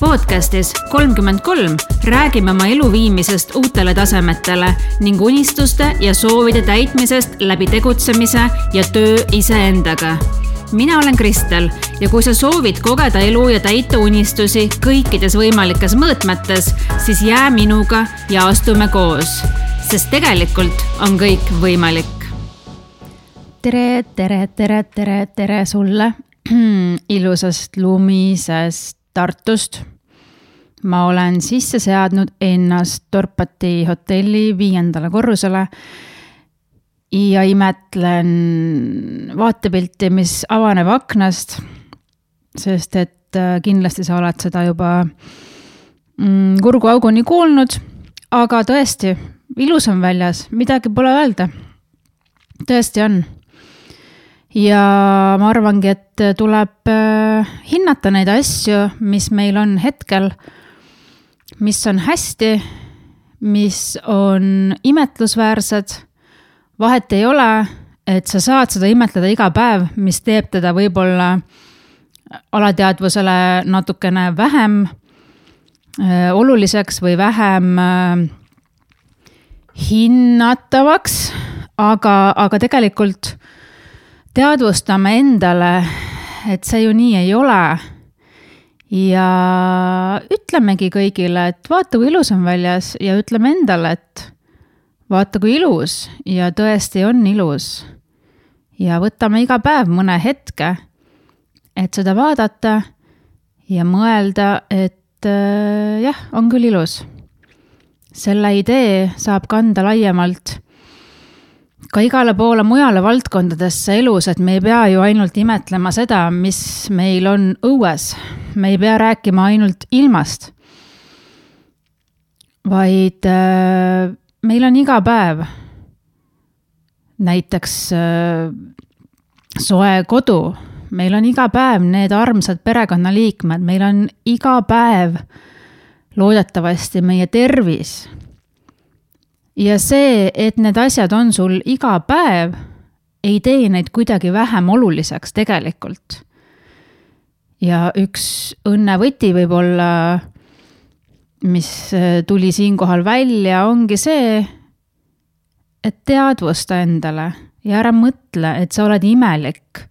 podcastis kolmkümmend kolm räägime oma elu viimisest uutele tasemetele ning unistuste ja soovide täitmisest läbi tegutsemise ja töö iseendaga. mina olen Kristel ja kui sa soovid kogeda elu ja täita unistusi kõikides võimalikes mõõtmetes, siis jää minuga ja astume koos, sest tegelikult on kõik võimalik. Tere, tere, tere, tere, tere sulle ilusast lumisest Tartust. ma olen sisse seadnud ennast Dorpati hotelli viiendale korrusele ja imetlen vaatepilti, mis avaneb aknast. sest et äh, kindlasti sa oled seda juba mm, kurguauguni kuulnud, aga tõesti, ilus on väljas, midagi pole öelda. tõesti on ja ma arvangi, et tuleb äh, hinnata neid asju, mis meil on hetkel, mis on hästi, mis on imetlusväärsed. vahet ei ole, et sa saad seda imetleda iga päev, mis teeb teda võib-olla alateadvusele natukene vähem äh, oluliseks või vähem äh, hinnatavaks, aga, aga tegelikult teadvustame endale, et see ju nii ei ole. ja ütlemegi kõigile, et vaata, kui ilus on väljas ja ütleme endale, et vaata, kui ilus ja tõesti on ilus. ja võtame iga päev mõne hetke, et seda vaadata ja mõelda, et äh, jah, on küll ilus. selle idee saab kanda laiemalt ka igale poole mujale valdkondadesse elus, et me ei pea ju ainult imetlema seda, mis meil on õues. me ei pea rääkima ainult ilmast. vaid äh, meil on iga päev näiteks äh, soe kodu, meil on iga päev need armsad perekonnaliikmed, meil on iga päev loodetavasti meie tervis ja see, et need asjad on sul iga päev, ei tee neid kuidagi vähem oluliseks tegelikult. ja üks õnnevõti võib-olla, mis äh, tuli siinkohal välja, ongi see, et teadvusta endale ja ära mõtle, et sa oled imelik,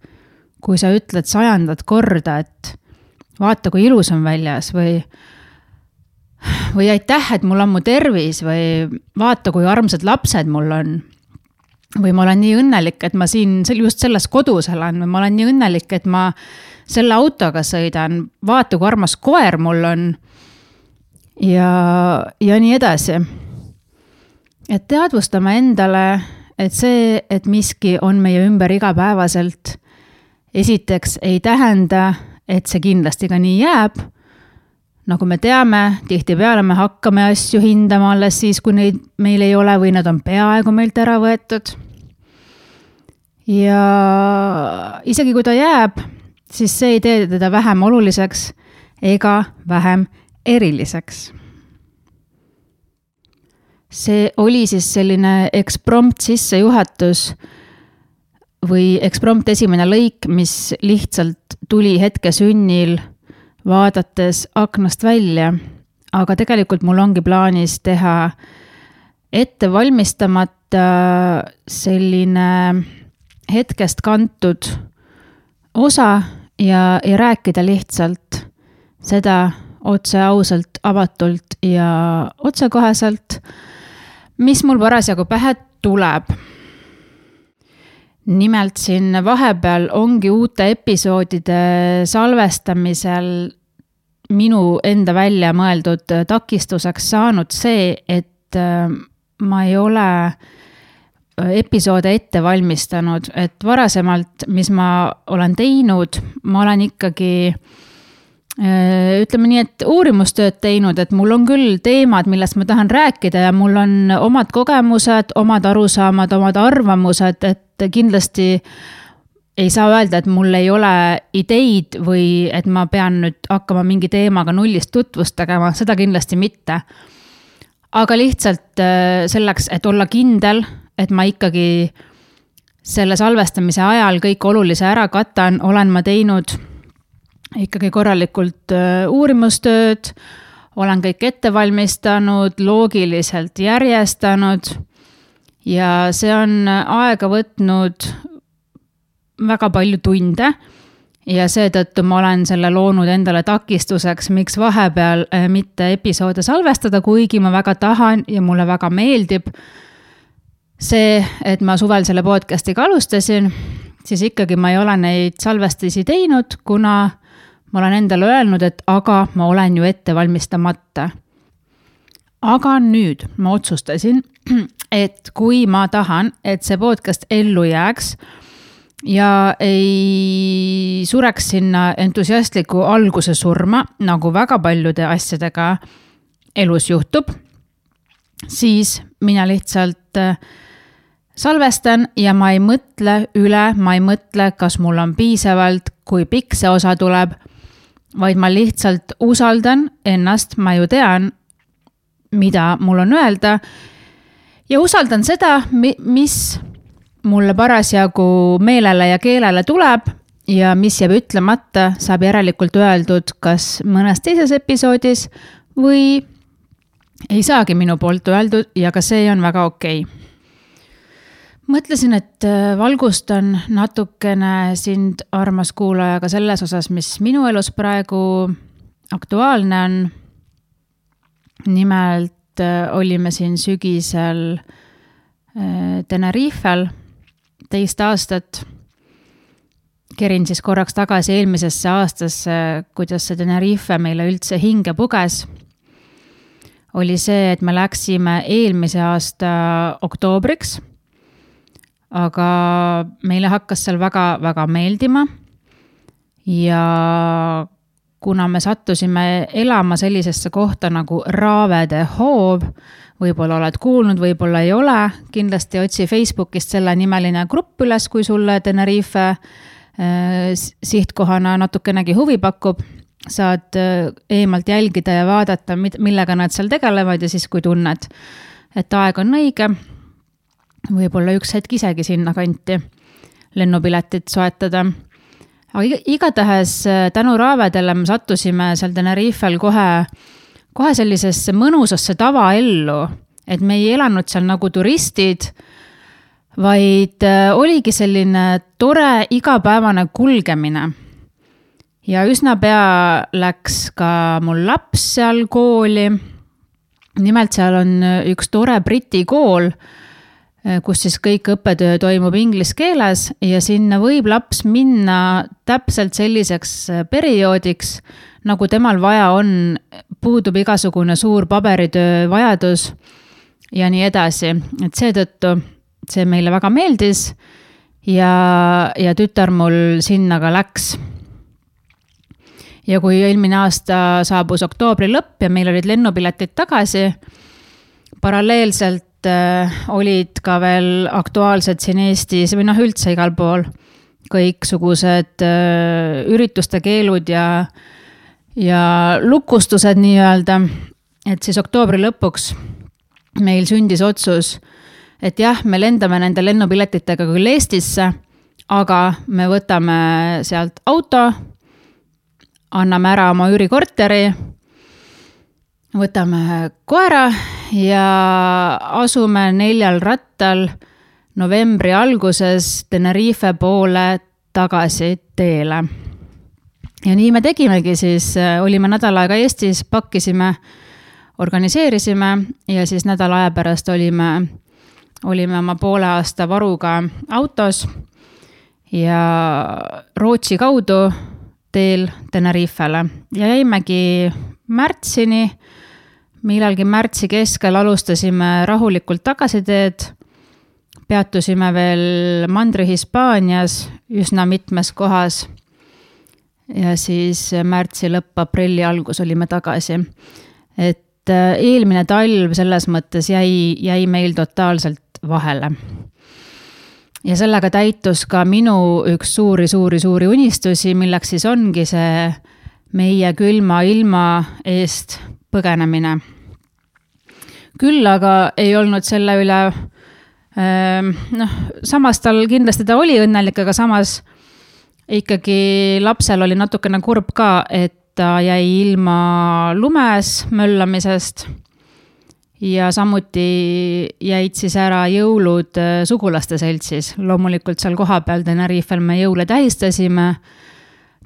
kui sa ütled sajandat korda, et vaata, kui ilus on väljas või või aitäh, et mul on mu tervis või vaata, kui armsad lapsed mul on. või ma olen nii õnnelik, et ma siin just selles kodus elan või ma olen nii õnnelik, et ma selle autoga sõidan, vaata, kui armas koer mul on. ja, ja nii edasi. et teadvustame endale, et see, et miski on meie ümber igapäevaselt, esiteks ei tähenda, et see kindlasti ka nii jääb nagu me teame, tihtipeale me hakkame asju hindama alles siis, kui neid meil ei ole või nad on peaaegu meilt ära võetud. ja isegi kui ta jääb, siis see ei tee teda vähem oluliseks ega vähem eriliseks. see oli siis selline eksprompt sissejuhatus või eksprompt esimene lõik, mis lihtsalt tuli hetke sünnil vaadates aknast välja. aga tegelikult mul ongi plaanis teha ettevalmistamata selline hetkest kantud osa ja, ja rääkida lihtsalt seda otse ausalt, avatult ja otsekoheselt, mis mul parasjagu pähe tuleb nimelt siin vahepeal ongi uute episoodide salvestamisel minu enda välja mõeldud takistuseks saanud see, et äh, ma ei ole äh, episoode ette valmistanud, et varasemalt, mis ma olen teinud, ma olen ikkagi äh, ütleme nii, et uurimustööd teinud, et mul on küll teemad, millest ma tahan rääkida ja mul on omad kogemused, omad arusaamad, omad arvamused, et kindlasti ei saa öelda, et mul ei ole ideid või et ma pean nüüd hakkama mingi teemaga nullist tutvust tegema, seda kindlasti mitte. aga lihtsalt äh, selleks, et olla kindel, et ma ikkagi selle salvestamise ajal kõik olulise ära katan, olen ma teinud ikkagi korralikult uurimustööd, olen kõik ette valmistanud, loogiliselt järjestanud ja see on aega võtnud väga palju tunde ja seetõttu ma olen selle loonud endale takistuseks, miks vahepeal äh, mitte episoode salvestada, kuigi ma väga tahan ja mulle väga meeldib see, et ma suvel selle podcast'iga alustasin, siis ikkagi ma ei ole neid salvestusi teinud, kuna ma olen endale öelnud, et aga ma olen ju ette valmistamata. aga nüüd ma otsustasin, et kui ma tahan, et see podcast ellu jääks ja ei sureks sinna entusiastliku alguse surma, nagu väga paljude asjadega elus juhtub, siis mina lihtsalt äh, salvestan ja ma ei mõtle üle, ma ei mõtle, kas mul on piisavalt, kui pikk see osa tuleb, vaid ma lihtsalt usaldan ennast, ma ju tean, mida mul on öelda ja usaldan seda, mis mulle parasjagu meelele ja keelele tuleb ja mis jääb ütlemata, saab järelikult öeldud kas mõnes teises episoodis või ei saagi minu poolt öeldud ja ka see on väga okei okay. mõtlesin, et äh, valgustan natukene sind, armas kuulaja, ka selles osas, mis minu elus praegu aktuaalne on. nimelt äh, olime siin sügisel äh, Tenerifel teist aastat. kerin siis korraks tagasi eelmisesse aastasse, kuidas see Tenerife meile üldse hinge puges. oli see, et me läksime eelmise aasta oktoobriks. aga meile hakkas seal väga-väga meeldima. ja kuna me sattusime elama sellisesse kohta nagu Raavede hoov, võib-olla oled kuulnud, võib-olla ei ole, kindlasti otsi Facebookist sellenimeline grupp üles, kui sulle Tenerife äh, sihtkohana natukenegi huvi pakub. saad äh, eemalt jälgida ja vaadata, millega nad seal tegelevad ja siis, kui tunned, et aeg on õige, võib-olla üks hetk isegi sinnakanti lennupiletit soetada. Aga igatahes äh, tänu Raavedele me sattusime seal Tenerifel kohe kohe sellisesse mõnusasse tavaellu, et me ei elanud seal nagu turistid, vaid äh, oligi selline tore igapäevane kulgemine. ja üsna pea läks ka mul laps seal kooli. nimelt seal on üks tore Briti kool, äh, kus siis kõik õppetöö toimub inglise keeles ja sinna võib laps minna täpselt selliseks äh, perioodiks nagu temal vaja on, puudub igasugune suur paberitöö vajadus ja nii edasi, et seetõttu see meile väga meeldis ja, ja tütar mul sinna ka läks. ja kui eelmine aasta saabus oktoobri lõpp ja meil olid lennupiletid tagasi, paralleelselt äh, olid ka veel aktuaalsed siin Eestis või noh, üldse igal pool. Kõiksugused äh, ürituste keelud ja äh, ja lukustused nii-öelda, et siis oktoobri lõpuks meil sündis otsus, et jah, me lendame nende lennupiletitega küll Eestisse, aga me võtame sealt auto, anname ära oma üürikorteri, võtame koera ja asume neljal rattal novembri alguses Tenerife poole tagasi teele ja nii me tegimegi siis, äh, olime nädal aega Eestis, pakkisime, organiseerisime ja siis nädala aja pärast olime, olime oma poole aasta varuga autos ja Rootsi kaudu teel Tenerifele ja jäimegi märtsini. Millalgi märtsi keskel alustasime rahulikult tagasiteed. peatusime veel Mandri-Hispaanias üsna mitmes kohas ja siis märtsi lõpp, aprilli algus olime tagasi. et äh, eelmine talv selles mõttes jäi, jäi meil totaalselt vahele. ja sellega täitus ka minu üks suuri-suuri-suuri unistusi, milleks siis ongi see meie külma ilma eest põgenemine. Küll aga ei olnud selle üle Ehm, noh, samas tal kindlasti ta oli õnnelik, aga samas ikkagi lapsel oli natukene kurb ka, et ta jäi ilma lumes möllamisest. ja samuti jäid siis ära jõulud äh, sugulaste seltsis, loomulikult seal kohapeal Tenerifel me jõule tähistasime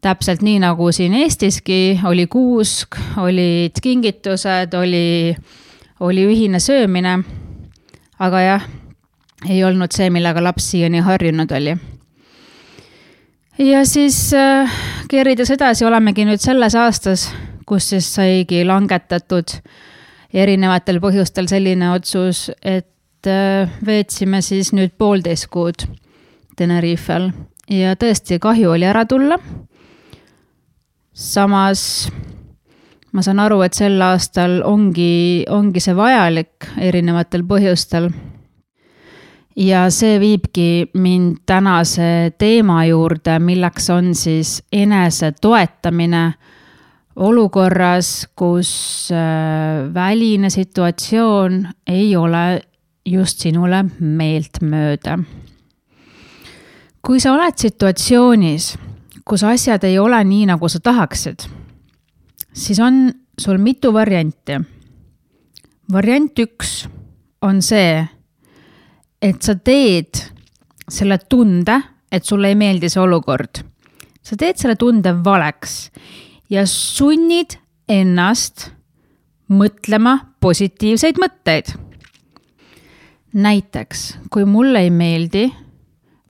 täpselt nii nagu siin Eestiski, oli kuusk, olid kingitused, oli, oli ühine söömine. aga jah, ei olnud see, millega laps siiani harjunud oli. ja siis äh, kerides edasi olemegi nüüd selles aastas, kus siis saigi langetatud erinevatel põhjustel selline otsus, et äh, veetsime siis nüüd poolteist kuud Tenerifel ja tõesti kahju oli ära tulla samas ma saan aru, et sel aastal ongi, ongi see vajalik erinevatel põhjustel. ja see viibki mind tänase teema juurde, milleks on siis enese toetamine olukorras, kus äh, väline situatsioon ei ole just sinule meeltmööda. kui sa oled situatsioonis kus asjad ei ole nii, nagu sa tahaksid, siis on sul mitu varianti. variant üks on see, et sa teed selle tunde, et sulle ei meeldi see olukord. sa teed selle tunde valeks ja sunnid ennast mõtlema positiivseid mõtteid. näiteks, kui mulle ei meeldi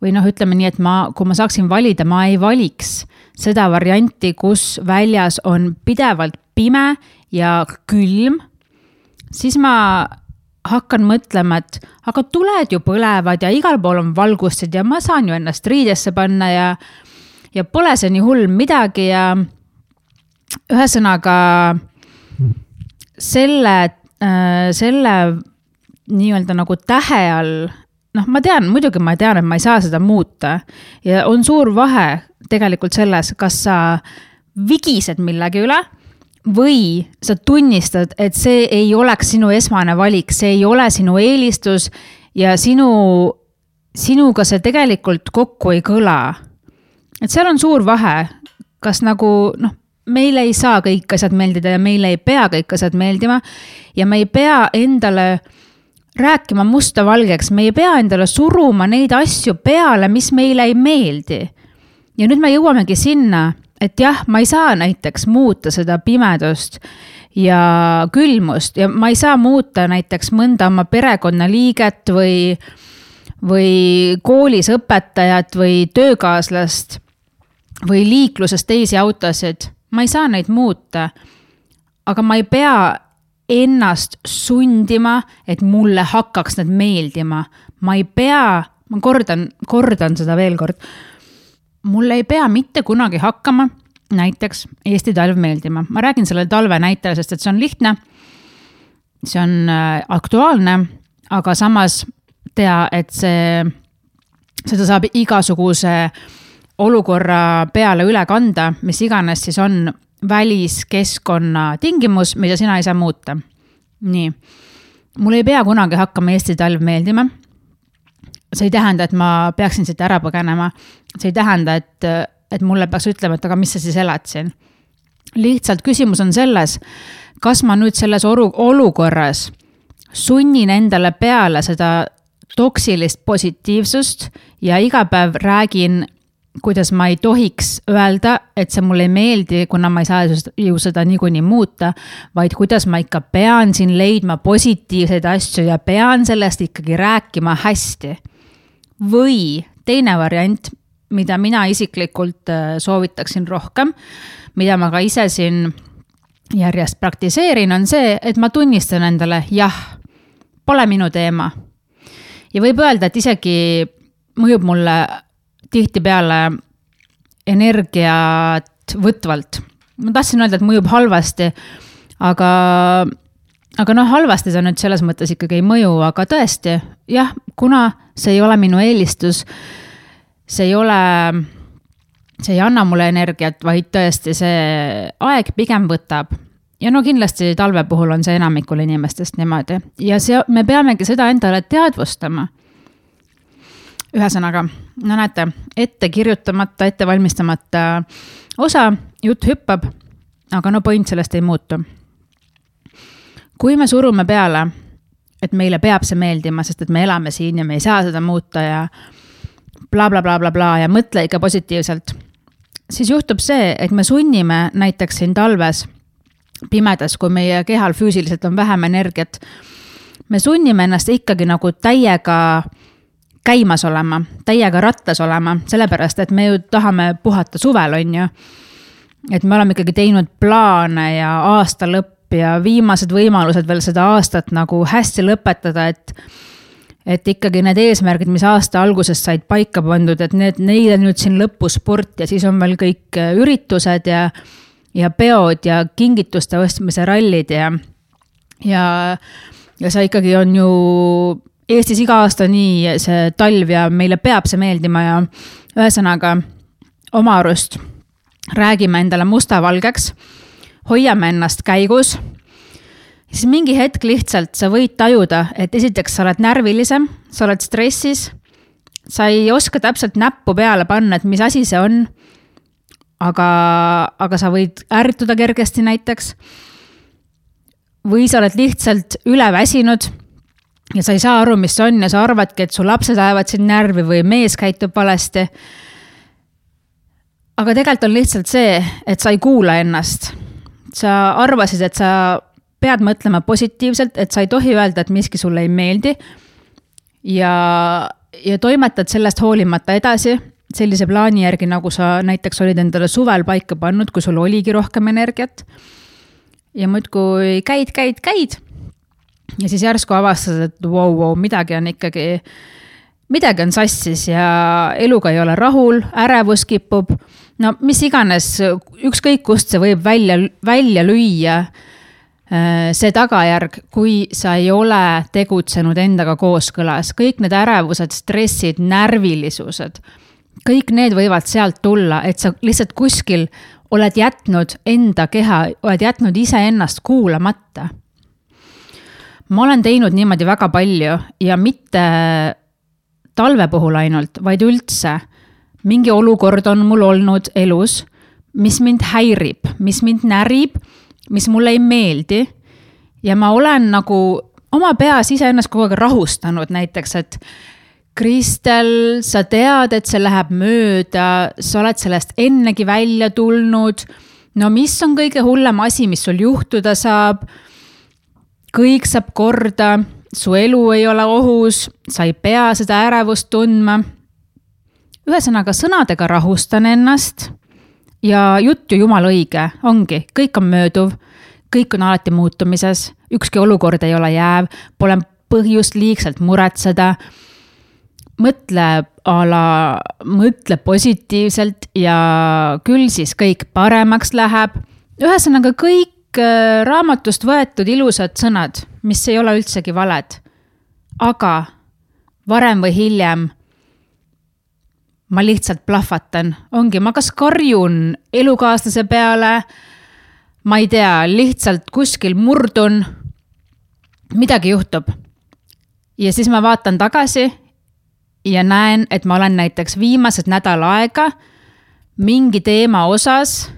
või noh, ütleme nii, et ma, kui ma saaksin valida, ma ei valiks seda varianti, kus väljas on pidevalt pime ja külm, siis ma hakkan mõtlema, et aga tuled ju põlevad ja igal pool on valgustused ja ma saan ju ennast riidesse panna ja, ja pole see nii hull midagi ja ühesõnaga selle, äh, selle nii-öelda nagu tähe all noh, ma tean, muidugi ma tean, et ma ei saa seda muuta ja on suur vahe tegelikult selles, kas sa vigised millegi üle või sa tunnistad, et see ei oleks sinu esmane valik, see ei ole sinu eelistus ja sinu, sinuga see tegelikult kokku ei kõla. et seal on suur vahe, kas nagu noh, meile ei saa kõik asjad meeldida ja meile ei pea kõik asjad meeldima ja me ei pea endale rääkima musta-valgeks, me ei pea endale suruma neid asju peale, mis meile ei meeldi. ja nüüd me jõuamegi sinna, et jah, ma ei saa näiteks muuta seda pimedust ja külmust ja ma ei saa muuta näiteks mõnda oma perekonnaliiget või, või koolis õpetajat või töökaaslast või liikluses teisi autosid. ma ei saa neid muuta. aga ma ei pea ennast sundima, et mulle hakkaks need meeldima. ma ei pea, ma kordan, kordan seda veel kord. mulle ei pea mitte kunagi hakkama näiteks Eesti talv meeldima, ma räägin selle talve näitel, sest et see on lihtne. see on äh, aktuaalne, aga samas tea, et see, seda saab igasuguse olukorra peale üle kanda, mis iganes siis on väliskeskkonna tingimus, mida sina ei saa muuta. nii, mul ei pea kunagi hakkama Eesti talv meeldima. see ei tähenda, et ma peaksin siit ära põgenema. see ei tähenda, et, et mulle peaks ütlema, et aga mis sa siis elad siin. lihtsalt küsimus on selles, kas ma nüüd selles oru-, olukorras sunnin endale peale seda toksilist positiivsust ja iga päev räägin kuidas ma ei tohiks öelda, et see mulle ei meeldi, kuna ma ei saa ju seda niikuinii muuta, vaid kuidas ma ikka pean siin leidma positiivseid asju ja pean sellest ikkagi rääkima hästi. või teine variant, mida mina isiklikult äh, soovitaksin rohkem, mida ma ka ise siin järjest praktiseerin, on see, et ma tunnistan endale, jah, pole minu teema. ja võib öelda, et isegi mõjub mulle tihtipeale energiat võtvalt. ma tahtsin öelda, et mõjub halvasti, aga, aga noh, halvasti see nüüd selles mõttes ikkagi ei mõju, aga tõesti, jah, kuna see ei ole minu eelistus, see ei ole, see ei anna mulle energiat, vaid tõesti see aeg pigem võtab. Ja no kindlasti talve puhul on see enamikul inimestest niimoodi. Ja see, me peamegi seda endale teadvustama ühesõnaga, no näete, ette kirjutamata, ette valmistamata osa, jutt hüppab, aga no point sellest ei muutu. kui me surume peale, et meile peab see meeldima, sest et me elame siin ja me ei saa seda muuta ja blablabla bla, bla, bla ja mõtle ikka positiivselt, siis juhtub see, et me sunnime näiteks siin talves pimedas, kui meie kehal füüsiliselt on vähem energiat, me sunnime ennast ikkagi nagu täiega käimas olema, täiega rattas olema, sellepärast et me ju tahame puhata suvel, on ju. et me oleme ikkagi teinud plaane ja aasta lõpp ja viimased võimalused veel seda aastat nagu hästi lõpetada, et et ikkagi need eesmärgid, mis aasta alguses said paika pandud, et need, neid on nüüd siin lõpus sport ja siis on veel kõik üritused ja ja peod ja kingituste ostmise rallid ja, ja, ja see ikkagi on ju Eestis iga aasta nii see talv ja meile peab see meeldima ja ühesõnaga oma arust räägime endale mustavalgeks, hoiame ennast käigus siis mingi hetk lihtsalt sa võid tajuda, et esiteks sa oled närvilisem, sa oled stressis, sa ei oska täpselt näppu peale panna, et mis asi see on aga, aga sa võid ärrituda kergesti näiteks. või sa oled lihtsalt üleväsinud ja sa ei saa aru, mis see on ja sa arvadki, et su lapsed ajavad sind närvi või mees käitub valesti. aga tegelikult on lihtsalt see, et sa ei kuula ennast. sa arvasid, et sa pead mõtlema positiivselt, et sa ei tohi öelda, et miski sulle ei meeldi. ja, ja toimetad sellest hoolimata edasi sellise plaani järgi, nagu sa näiteks olid endale suvel paika pannud, kui sul oligi rohkem energiat. ja muudkui käid, käid, käid. Ja siis järsku avastad, et vau wow,, vau wow,, midagi on ikkagi, midagi on sassis ja eluga ei ole rahul, ärevus kipub. no mis iganes, ükskõik kust see võib välja, välja lüüa äh, see tagajärg, kui sa ei ole tegutsenud endaga kooskõlas, kõik need ärevused, stressid, närvilisused kõik need võivad sealt tulla, et sa lihtsalt kuskil oled jätnud enda keha, oled jätnud iseennast kuulamata. Ma olen teinud niimoodi väga palju ja mitte talve puhul ainult, vaid üldse. mingi olukord on mul olnud elus, mis mind häirib, mis mind närib, mis mulle ei meeldi. ja ma olen nagu oma peas iseennast kogu aeg rahustanud näiteks, et Kristel, sa tead, et see läheb mööda, sa oled sellest ennegi välja tulnud. no mis on kõige hullem asi, mis sul juhtuda saab? Kõik saab korda, su elu ei ole ohus, sa ei pea seda ärevust tundma. ühesõnaga sõnadega rahustan ennast ja jutt ju jumala õige, ongi, kõik on mööduv, kõik on alati muutumises, ükski olukord ei ole jääv, pole põhjust liigselt muretseda mõtle a la, mõtle positiivselt ja küll siis kõik paremaks läheb. ühesõnaga kõik raamatust võetud ilusad sõnad, mis ei ole üldsegi valed. aga varem või hiljem ma lihtsalt plahvatan, ongi, ma kas karjun elukaaslase peale, ma ei tea, lihtsalt kuskil murdun, midagi juhtub. ja siis ma vaatan tagasi ja näen, et ma olen näiteks viimased nädal aega mingi teema osas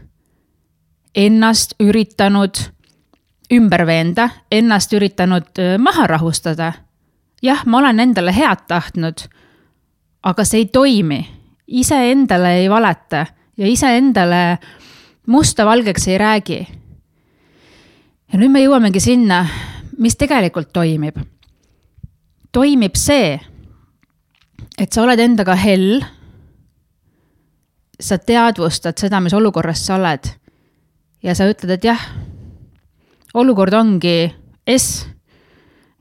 ennast üritanud ümber veenda, ennast üritanud maha rahustada. jah, ma olen endale head tahtnud, aga see ei toimi. iseendale ei valeta ja iseendale musta-valgeks ei räägi. ja nüüd me jõuamegi sinna, mis tegelikult toimib. toimib see et sa oled endaga hell. sa teadvustad seda, mis olukorras sa oled. Ja sa ütled, et jah, olukord ongi S.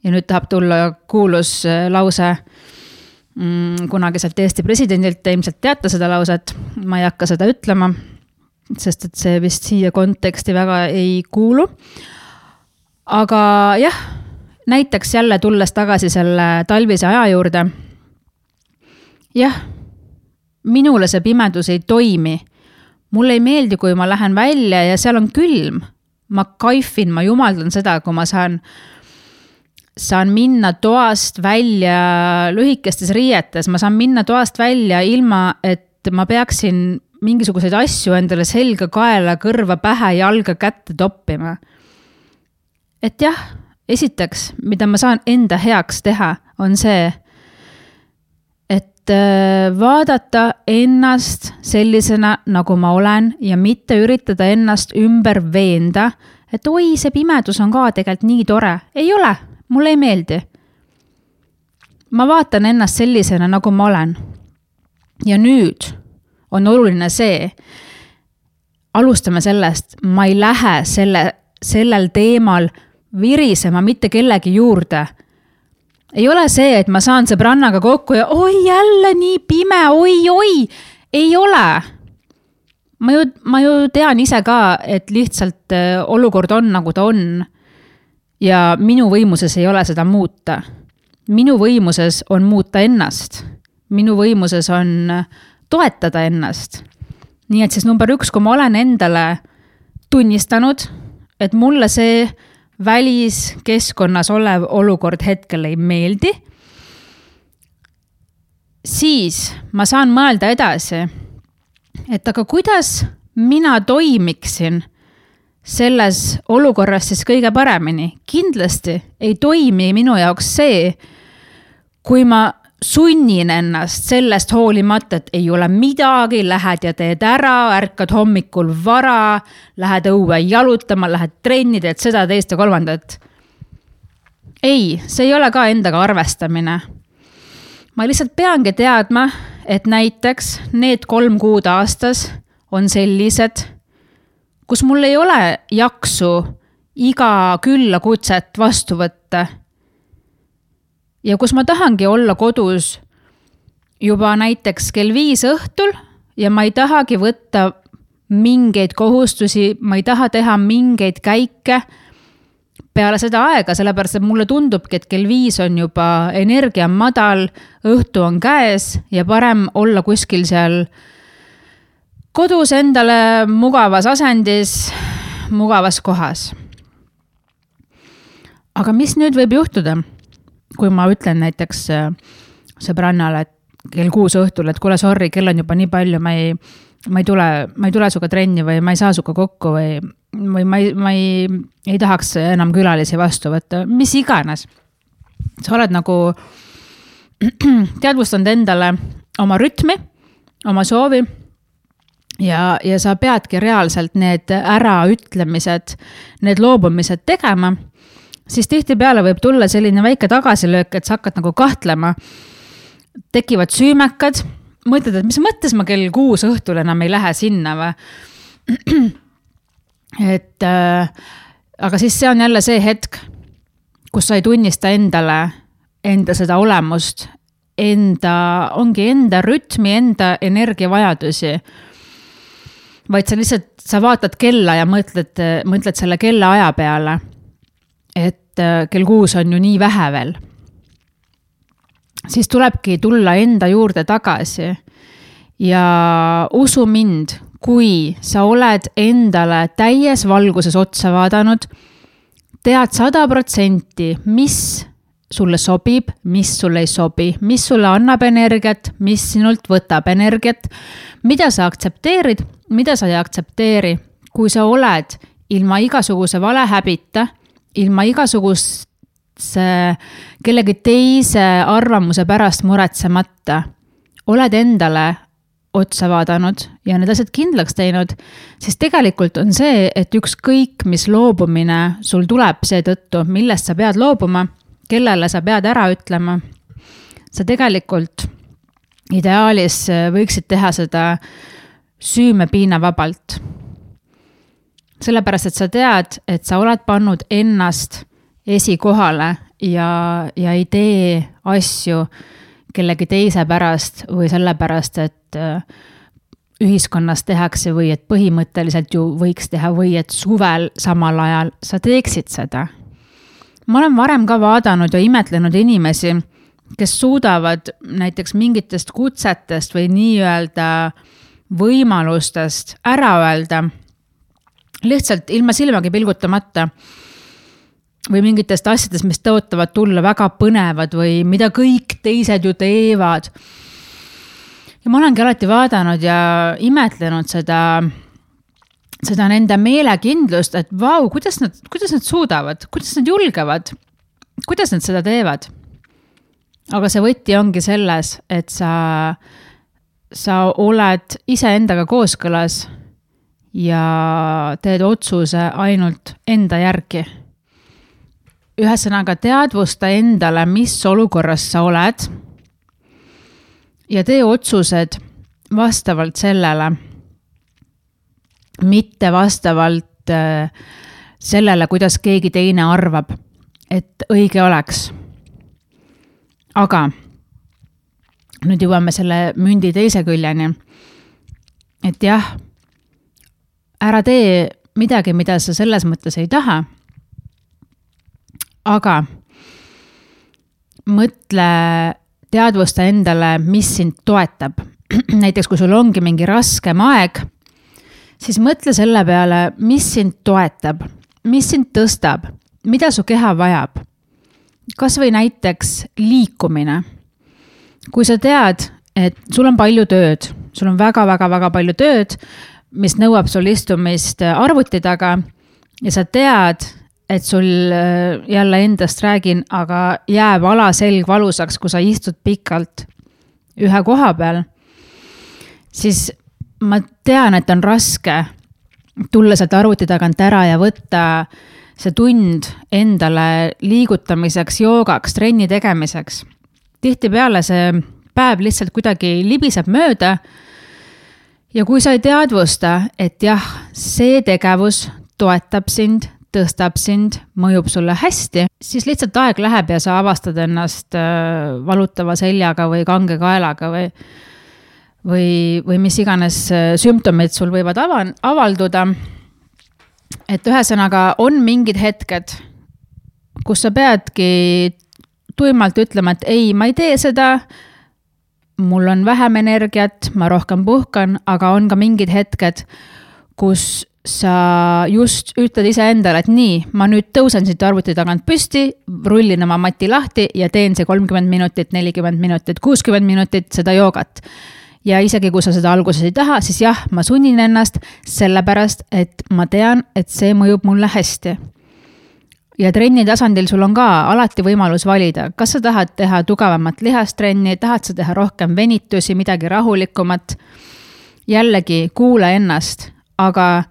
ja nüüd tahab tulla kuulus äh, lause mm, kunagiselt Eesti presidendilt, te ilmselt teate seda lauset, ma ei hakka seda ütlema, sest et see vist siia konteksti väga ei kuulu. aga jah, näiteks jälle tulles tagasi selle talvise aja juurde jah, minule see pimedus ei toimi. Mulle ei meeldi, kui ma lähen välja ja seal on külm. ma kaifin, ma jumaldan seda, kui ma saan saan minna toast välja lühikestes riietes, ma saan minna toast välja ilma, et ma peaksin mingisuguseid asju endale selga, kaela, kõrva, pähe, jalga, kätte toppima. et jah, esiteks, mida ma saan enda heaks teha, on see, et äh, vaadata ennast sellisena, nagu ma olen ja mitte üritada ennast ümber veenda, et oi, see pimedus on ka tegelikult nii tore. ei ole, mulle ei meeldi. ma vaatan ennast sellisena, nagu ma olen. ja nüüd on oluline see, alustame sellest, ma ei lähe selle, sellel teemal virisema mitte kellegi juurde. Ei ole see, et ma saan sõbrannaga kokku ja oi, jälle nii pime oi,, oi-oi, ei ole. ma ju, ma ju tean ise ka, et lihtsalt äh, olukord on, nagu ta on. ja minu võimuses ei ole seda muuta. minu võimuses on muuta ennast. minu võimuses on toetada ennast. nii et siis number üks, kui ma olen endale tunnistanud, et mulle see väliskeskkonnas olev olukord hetkel ei meeldi, siis ma saan mõelda edasi, et aga kuidas mina toimiksin selles olukorras siis kõige paremini. kindlasti ei toimi minu jaoks see, kui ma sunnin ennast sellest hoolimata, et ei ole midagi, lähed ja teed ära, ärkad hommikul vara, lähed õue jalutama, lähed trenni, teed seda, teist ja kolmandat. ei, see ei ole ka endaga arvestamine. ma lihtsalt peangi teadma, et näiteks need kolm kuud aastas on sellised, kus mul ei ole jaksu iga küllakutset vastu võtta ja kus ma tahangi olla kodus juba näiteks kell viis õhtul ja ma ei tahagi võtta mingeid kohustusi, ma ei taha teha mingeid käike peale seda aega, sellepärast et mulle tundubki, et kell viis on juba energia on madal, õhtu on käes ja parem olla kuskil seal kodus endale mugavas asendis, mugavas kohas. aga mis nüüd võib juhtuda? Kui ma ütlen näiteks äh, sõbrannale, et kell kuus õhtul, et kuule, sorry, kell on juba nii palju, ma ei, ma ei tule, ma ei tule sinuga trenni või ma ei saa sinuga kokku või, või ma ei, ma ei, ei tahaks enam külalisi vastu võtta, mis iganes. sa oled nagu teadvustanud endale oma rütmi, oma soovi ja, ja sa peadki reaalselt need äraütlemised, need loobumised tegema siis tihtipeale võib tulla selline väike tagasilöök, et sa hakkad nagu kahtlema. tekivad süümekad, mõtled, et mis mõttes ma kell kuus õhtul enam ei lähe sinna või. et äh, aga siis see on jälle see hetk, kus sa ei tunnista endale enda seda olemust, enda, ongi enda rütmi, enda energiavajadusi vaid sa lihtsalt, sa vaatad kella ja mõtled, mõtled selle kellaaja peale et äh, kell kuus on ju nii vähe veel. siis tulebki tulla enda juurde tagasi. ja usu mind, kui sa oled endale täies valguses otsa vaadanud, tead sada protsenti, mis sulle sobib, mis sulle ei sobi, mis sulle annab energiat, mis sinult võtab energiat, mida sa aktsepteerid, mida sa ei aktsepteeri. kui sa oled ilma igasuguse valehäbita ilma igasuguse kellegi teise arvamuse pärast muretsemata, oled endale otsa vaadanud ja need asjad kindlaks teinud, siis tegelikult on see, et ükskõik, mis loobumine sul tuleb seetõttu, millest sa pead loobuma, kellele sa pead ära ütlema, sa tegelikult ideaalis võiksid teha seda süümepiinavabalt sellepärast, et sa tead, et sa oled pannud ennast esikohale ja, ja ei tee asju kellegi teise pärast või sellepärast, et äh, ühiskonnas tehakse või et põhimõtteliselt ju võiks teha või et suvel samal ajal sa teeksid seda. ma olen varem ka vaadanud ja imetlenud inimesi, kes suudavad näiteks mingitest kutsetest või nii-öelda võimalustest ära öelda lihtsalt ilma silmagi pilgutamata. või mingitest asjadest, mis tõotavad tulla väga põnevad või mida kõik teised ju teevad. ja ma olengi alati vaadanud ja imetlenud seda, seda nende meelekindlust, et vau, kuidas nad, kuidas nad suudavad, kuidas nad julgevad, kuidas nad seda teevad. aga see võti ongi selles, et sa, sa oled iseendaga kooskõlas ja teed otsuse ainult enda järgi ühesõnaga teadvusta endale, mis olukorras sa oled. ja tee otsused vastavalt sellele, mitte vastavalt äh, sellele, kuidas keegi teine arvab, et õige oleks. aga nüüd jõuame selle mündi teise küljeni. et jah, ära tee midagi, mida sa selles mõttes ei taha aga mõtle, teadvusta endale, mis sind toetab. näiteks kui sul ongi mingi raskem aeg, siis mõtle selle peale, mis sind toetab, mis sind tõstab, mida su keha vajab. kasvõi näiteks liikumine. kui sa tead, et sul on palju tööd, sul on väga-väga-väga palju tööd, mis nõuab sul istumist arvuti taga ja sa tead, et sul äh, jälle endast räägin, aga jääb alaselg valusaks, kui sa istud pikalt ühe koha peal, siis ma tean, et on raske tulla sealt arvuti tagant ära ja võtta see tund endale liigutamiseks, joogaks, trenni tegemiseks. tihtipeale see päev lihtsalt kuidagi libiseb mööda. Ja kui sa ei teadvusta, et jah, see tegevus toetab sind, tõstab sind, mõjub sulle hästi, siis lihtsalt aeg läheb ja sa avastad ennast äh, valutava seljaga või kange kaelaga või, või, või mis iganes äh, sümptomid sul võivad ava-, avalduda. et ühesõnaga on mingid hetked, kus sa peadki tuimalt ütlema, et ei, ma ei tee seda mul on vähem energiat, ma rohkem puhkan, aga on ka mingid hetked, kus sa just ütled iseendale, et nii, ma nüüd tõusen siit arvuti tagant püsti, rullin oma mati lahti ja teen see kolmkümmend minutit, nelikümmend minutit, kuuskümmend minutit seda joogat. ja isegi kui sa seda alguses ei taha, siis jah, ma sunnin ennast sellepärast, et ma tean, et see mõjub mulle hästi. Ja trenni tasandil sul on ka alati võimalus valida, kas sa tahad teha tugevamat lihastrenni, tahad sa teha rohkem venitusi, midagi rahulikumat. jällegi kuula ennast, aga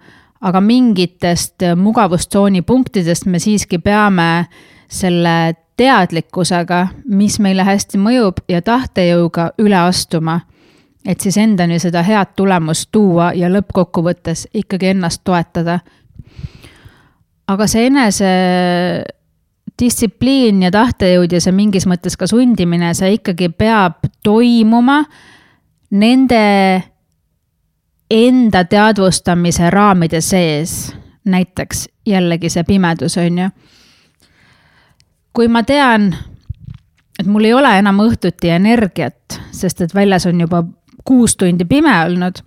aga mingitest mugavustsooni punktidest me siiski peame selle teadlikkusega, mis meile hästi mõjub ja tahtejõuga üle astuma. et siis endani seda head tulemust tuua ja lõppkokkuvõttes ikkagi ennast toetada. Aga see enese distsipliin ja tahtejõud ja see mingis mõttes ka sundimine, see ikkagi peab toimuma nende enda teadvustamise raamide sees, näiteks jällegi see pimedus, on ju. kui ma tean, et mul ei ole enam õhtuti energiat, sest et väljas on juba kuus tundi pime olnud,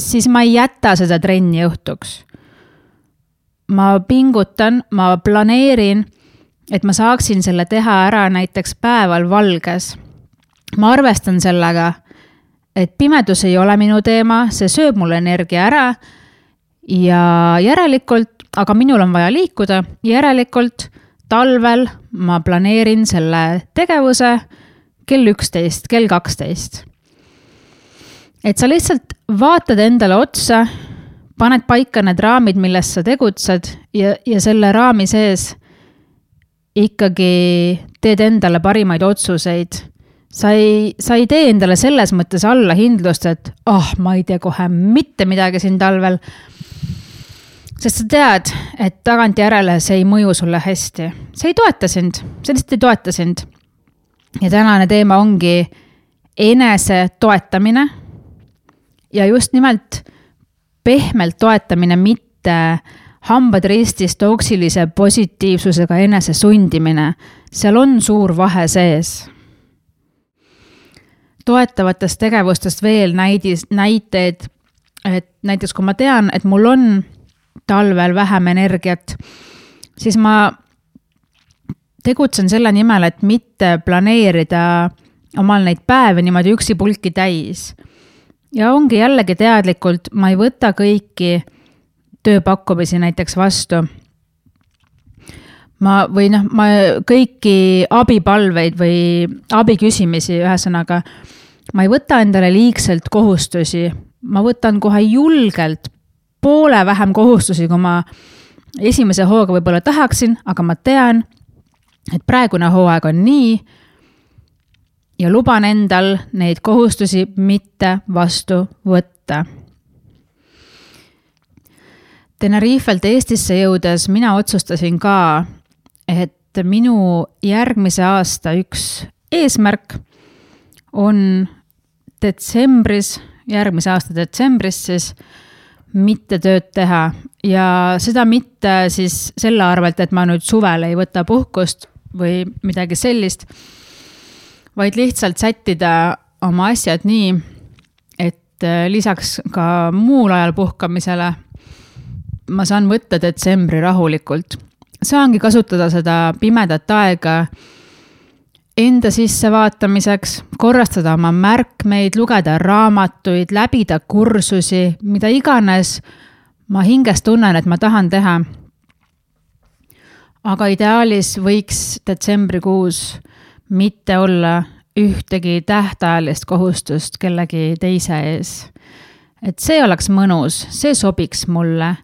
siis ma ei jäta seda trenni õhtuks. Ma pingutan, ma planeerin, et ma saaksin selle teha ära näiteks päeval valges. ma arvestan sellega et pimedus ei ole minu teema, see sööb mul energia ära. ja järelikult, aga minul on vaja liikuda, järelikult talvel ma planeerin selle tegevuse kell üksteist, kell kaksteist. et sa lihtsalt vaatad endale otsa, paned paika need raamid, milles sa tegutsed ja, ja selle raami sees ikkagi teed endale parimaid otsuseid sa ei, sa ei tee endale selles mõttes allahindlust, et ah oh,, ma ei tee kohe mitte midagi siin talvel. sest sa tead, et tagantjärele see ei mõju sulle hästi, see ei toeta sind, see lihtsalt ei toeta sind. ja tänane teema ongi enese toetamine. ja just nimelt pehmelt toetamine, mitte hambad ristis toksilise positiivsusega enese sundimine. seal on suur vahe sees toetavatest tegevustest veel näidis, näiteid, et näiteks kui ma tean, et mul on talvel vähem energiat, siis ma tegutsen selle nimel, et mitte planeerida omal neid päevi niimoodi üksipulki täis. Ja ongi jällegi teadlikult, ma ei võta kõiki tööpakkumisi näiteks vastu. ma või noh, ma kõiki abipalveid või abi küsimisi, ühesõnaga, ma ei võta endale liigselt kohustusi, ma võtan kohe julgelt poole vähem kohustusi, kui ma esimese hooga võib-olla tahaksin, aga ma tean, et praegune hooaeg on nii ja luban endal neid kohustusi mitte vastu võtta. Tenerifelt Eestisse jõudes mina otsustasin ka, et minu järgmise aasta üks eesmärk on detsembris, järgmise aasta detsembris siis mitte tööd teha ja seda mitte siis selle arvelt, et ma nüüd suvel ei võta puhkust või midagi sellist, vaid lihtsalt sättida oma asjad nii, et äh, lisaks ka muul ajal puhkamisele ma saan võtta detsembri rahulikult. saangi kasutada seda pimedat aega enda sissevaatamiseks, korrastada oma märkmeid, lugeda raamatuid, läbida kursusi, mida iganes ma hinges tunnen, et ma tahan teha. aga ideaalis võiks detsembrikuus mitte olla ühtegi tähtajalist kohustust kellegi teise ees. et see oleks mõnus, see sobiks mulle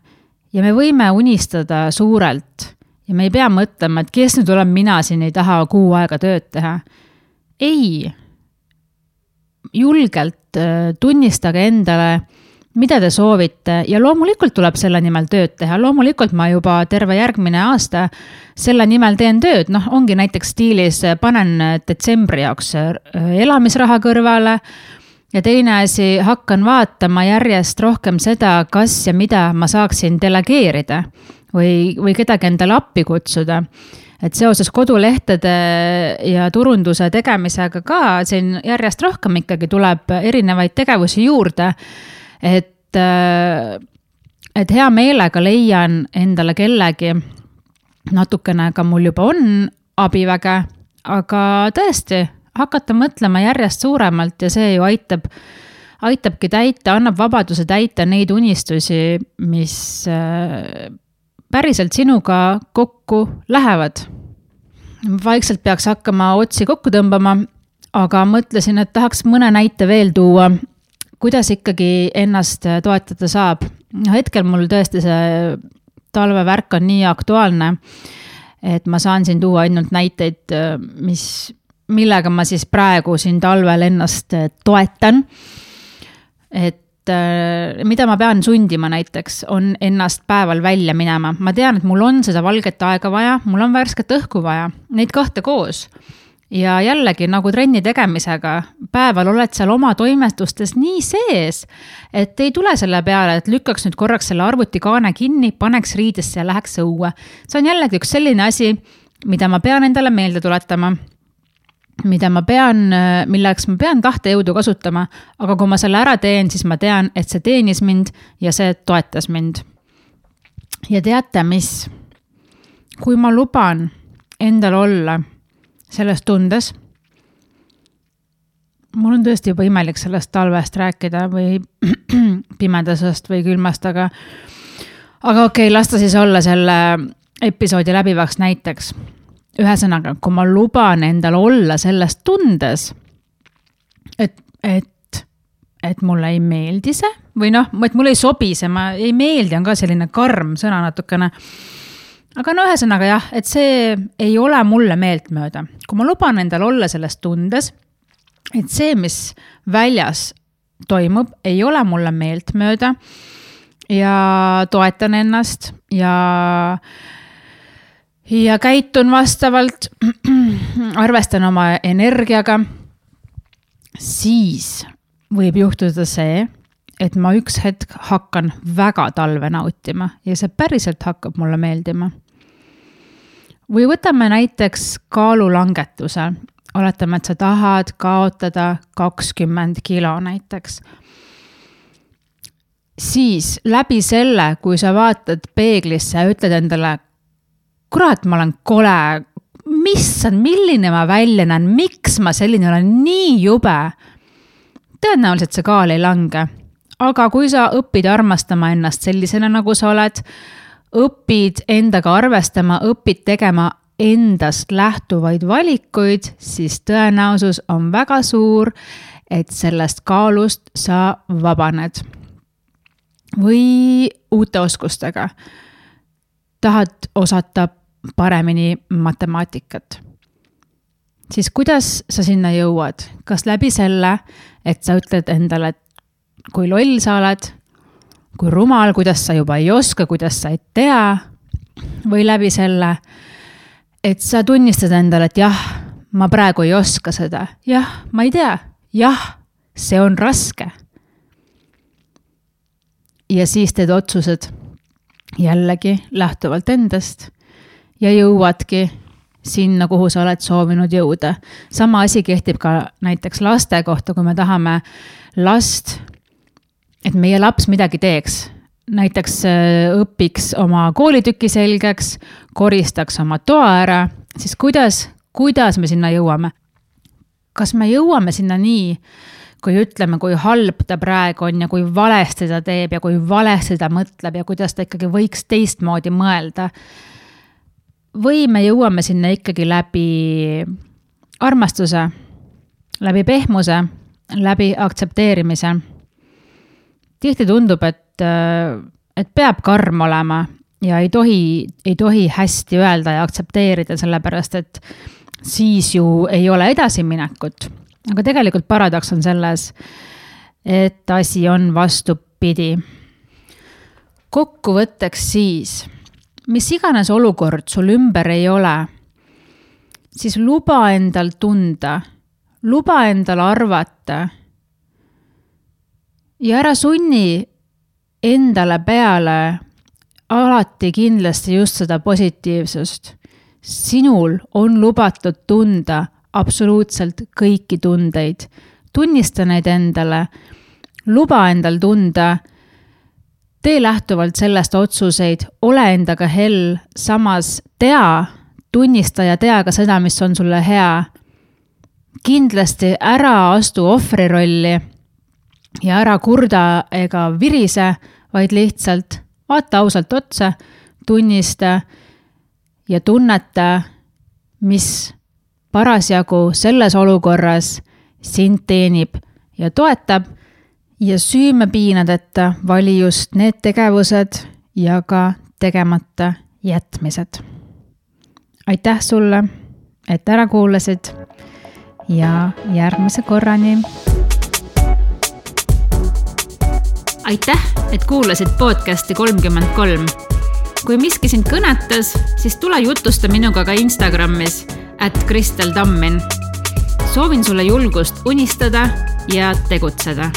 ja me võime unistada suurelt ja me ei pea mõtlema, et kes nüüd olen mina siin, ei taha kuu aega tööd teha. ei. julgelt äh, tunnistage endale, mida te soovite ja loomulikult tuleb selle nimel tööd teha, loomulikult ma juba terve järgmine aasta selle nimel teen tööd, noh, ongi näiteks stiilis, äh, panen detsembri jaoks äh, elamisraha kõrvale ja teine asi, hakkan vaatama järjest rohkem seda, kas ja mida ma saaksin delegeerida või, või kedagi endale appi kutsuda. et seoses kodulehtede ja turunduse tegemisega ka siin järjest rohkem ikkagi tuleb erinevaid tegevusi juurde. Et, et hea meelega leian endale kellegi, natukene ka mul juba on abiväge, aga tõesti, hakata mõtlema järjest suuremalt ja see ju aitab aitabki täita, annab vabaduse täita neid unistusi, mis päriselt sinuga kokku lähevad. vaikselt peaks hakkama otsi kokku tõmbama, aga mõtlesin, et tahaks mõne näite veel tuua, kuidas ikkagi ennast toetada saab. no hetkel mul tõesti see talvevärk on nii aktuaalne, et ma saan siin tuua ainult näiteid, mis, millega ma siis praegu siin talvel ennast toetan. et mida ma pean sundima näiteks, on ennast päeval välja minema. ma tean, et mul on seda valget aega vaja, mul on värsket õhku vaja, neid kahte koos. Ja jällegi nagu trenni tegemisega, päeval oled seal oma toimetustes nii sees, et ei tule selle peale, et lükkaks nüüd korraks selle arvutikaane kinni, paneks riidesse ja läheks õue. see on jällegi üks selline asi, mida ma pean endale meelde tuletama mida ma pean, milleks ma pean tahtejõudu kasutama, aga kui ma selle ära teen, siis ma tean, et see teenis mind ja see toetas mind. ja teate, mis? kui ma luban endal olla selles tundes, mul on tõesti juba imelik sellest talvest rääkida või pimedasest või külmast, aga, aga okei okay,, las ta siis olla selle episoodi läbivaks näiteks ühesõnaga, kui ma luban endal olla selles tundes, et, et, et mulle ei meeldi see või noh, et mulle ei sobi see, ma ei meeldi, on ka selline karm sõna natukene. Aga no ühesõnaga jah, et see ei ole mulle meeltmööda, kui ma luban endal olla selles tundes, et see, mis väljas toimub, ei ole mulle meeltmööda ja toetan ennast ja ja käitun vastavalt, arvestan oma energiaga, siis võib juhtuda see, et ma üks hetk hakkan väga talve nautima ja see päriselt hakkab mulle meeldima. Või võtame näiteks kaalulangetuse. oletame, et sa tahad kaotada kakskümmend kilo näiteks. siis läbi selle, kui sa vaatad peeglisse ja ütled endale kurat, ma olen kole, issand, milline ma välja näen, miks ma selline olen, nii jube. tõenäoliselt see kaal ei lange. aga kui sa õpid armastama ennast sellisena, nagu sa oled, õpid endaga arvestama, õpid tegema endast lähtuvaid valikuid, siis tõenäosus on väga suur, et sellest kaalust sa vabaned. või uute oskustega. tahad osata paremini matemaatikat. siis kuidas sa sinna jõuad, kas läbi selle, et sa ütled endale, et kui loll sa oled, kui rumal, kuidas sa juba ei oska, kuidas sa ei tea, või läbi selle, et sa tunnistad endale, et jah, ma praegu ei oska seda, jah, ma ei tea, jah, see on raske. ja siis teed otsused jällegi lähtuvalt endast ja jõuadki sinna, kuhu sa oled soovinud jõuda. sama asi kehtib ka näiteks laste kohta, kui me tahame last, et meie laps midagi teeks. näiteks äh, õpiks oma koolitüki selgeks, koristaks oma toa ära, siis kuidas, kuidas me sinna jõuame? kas me jõuame sinna nii, kui ütleme, kui halb ta praegu on ja kui valesti ta teeb ja kui valesti ta mõtleb ja kuidas ta ikkagi võiks teistmoodi mõelda või me jõuame sinna ikkagi läbi armastuse, läbi pehmuse, läbi aktsepteerimise. Tihti tundub, et, et peab karm olema ja ei tohi, ei tohi hästi öelda ja aktsepteerida, sellepärast et siis ju ei ole edasiminekut. aga tegelikult paradoks on selles, et asi on vastupidi. kokkuvõtteks siis mis iganes olukord sul ümber ei ole, siis luba endal tunda, luba endal arvata. Ja ära sunni endale peale alati kindlasti just seda positiivsust. sinul on lubatud tunda absoluutselt kõiki tundeid. tunnista neid endale, luba endal tunda tee lähtuvalt sellest otsuseid, ole endaga hell, samas tea, tunnista ja tea ka seda, mis on sulle hea. kindlasti ära astu ohvri rolli ja ära kurda ega virise, vaid lihtsalt vaata ausalt otsa, tunnista ja tunneta, mis parasjagu selles olukorras sind teenib ja toetab ja süümepiinadeta vali just need tegevused ja ka tegemata jätmised. aitäh sulle, et ära kuulasid ja järgmise korrani. Aitäh, et kuulasid podcasti kolmkümmend kolm. kui miski sind kõnetas, siis tule jutusta minuga ka Instagramis, at Kristel Tammin. soovin sulle julgust unistada ja tegutseda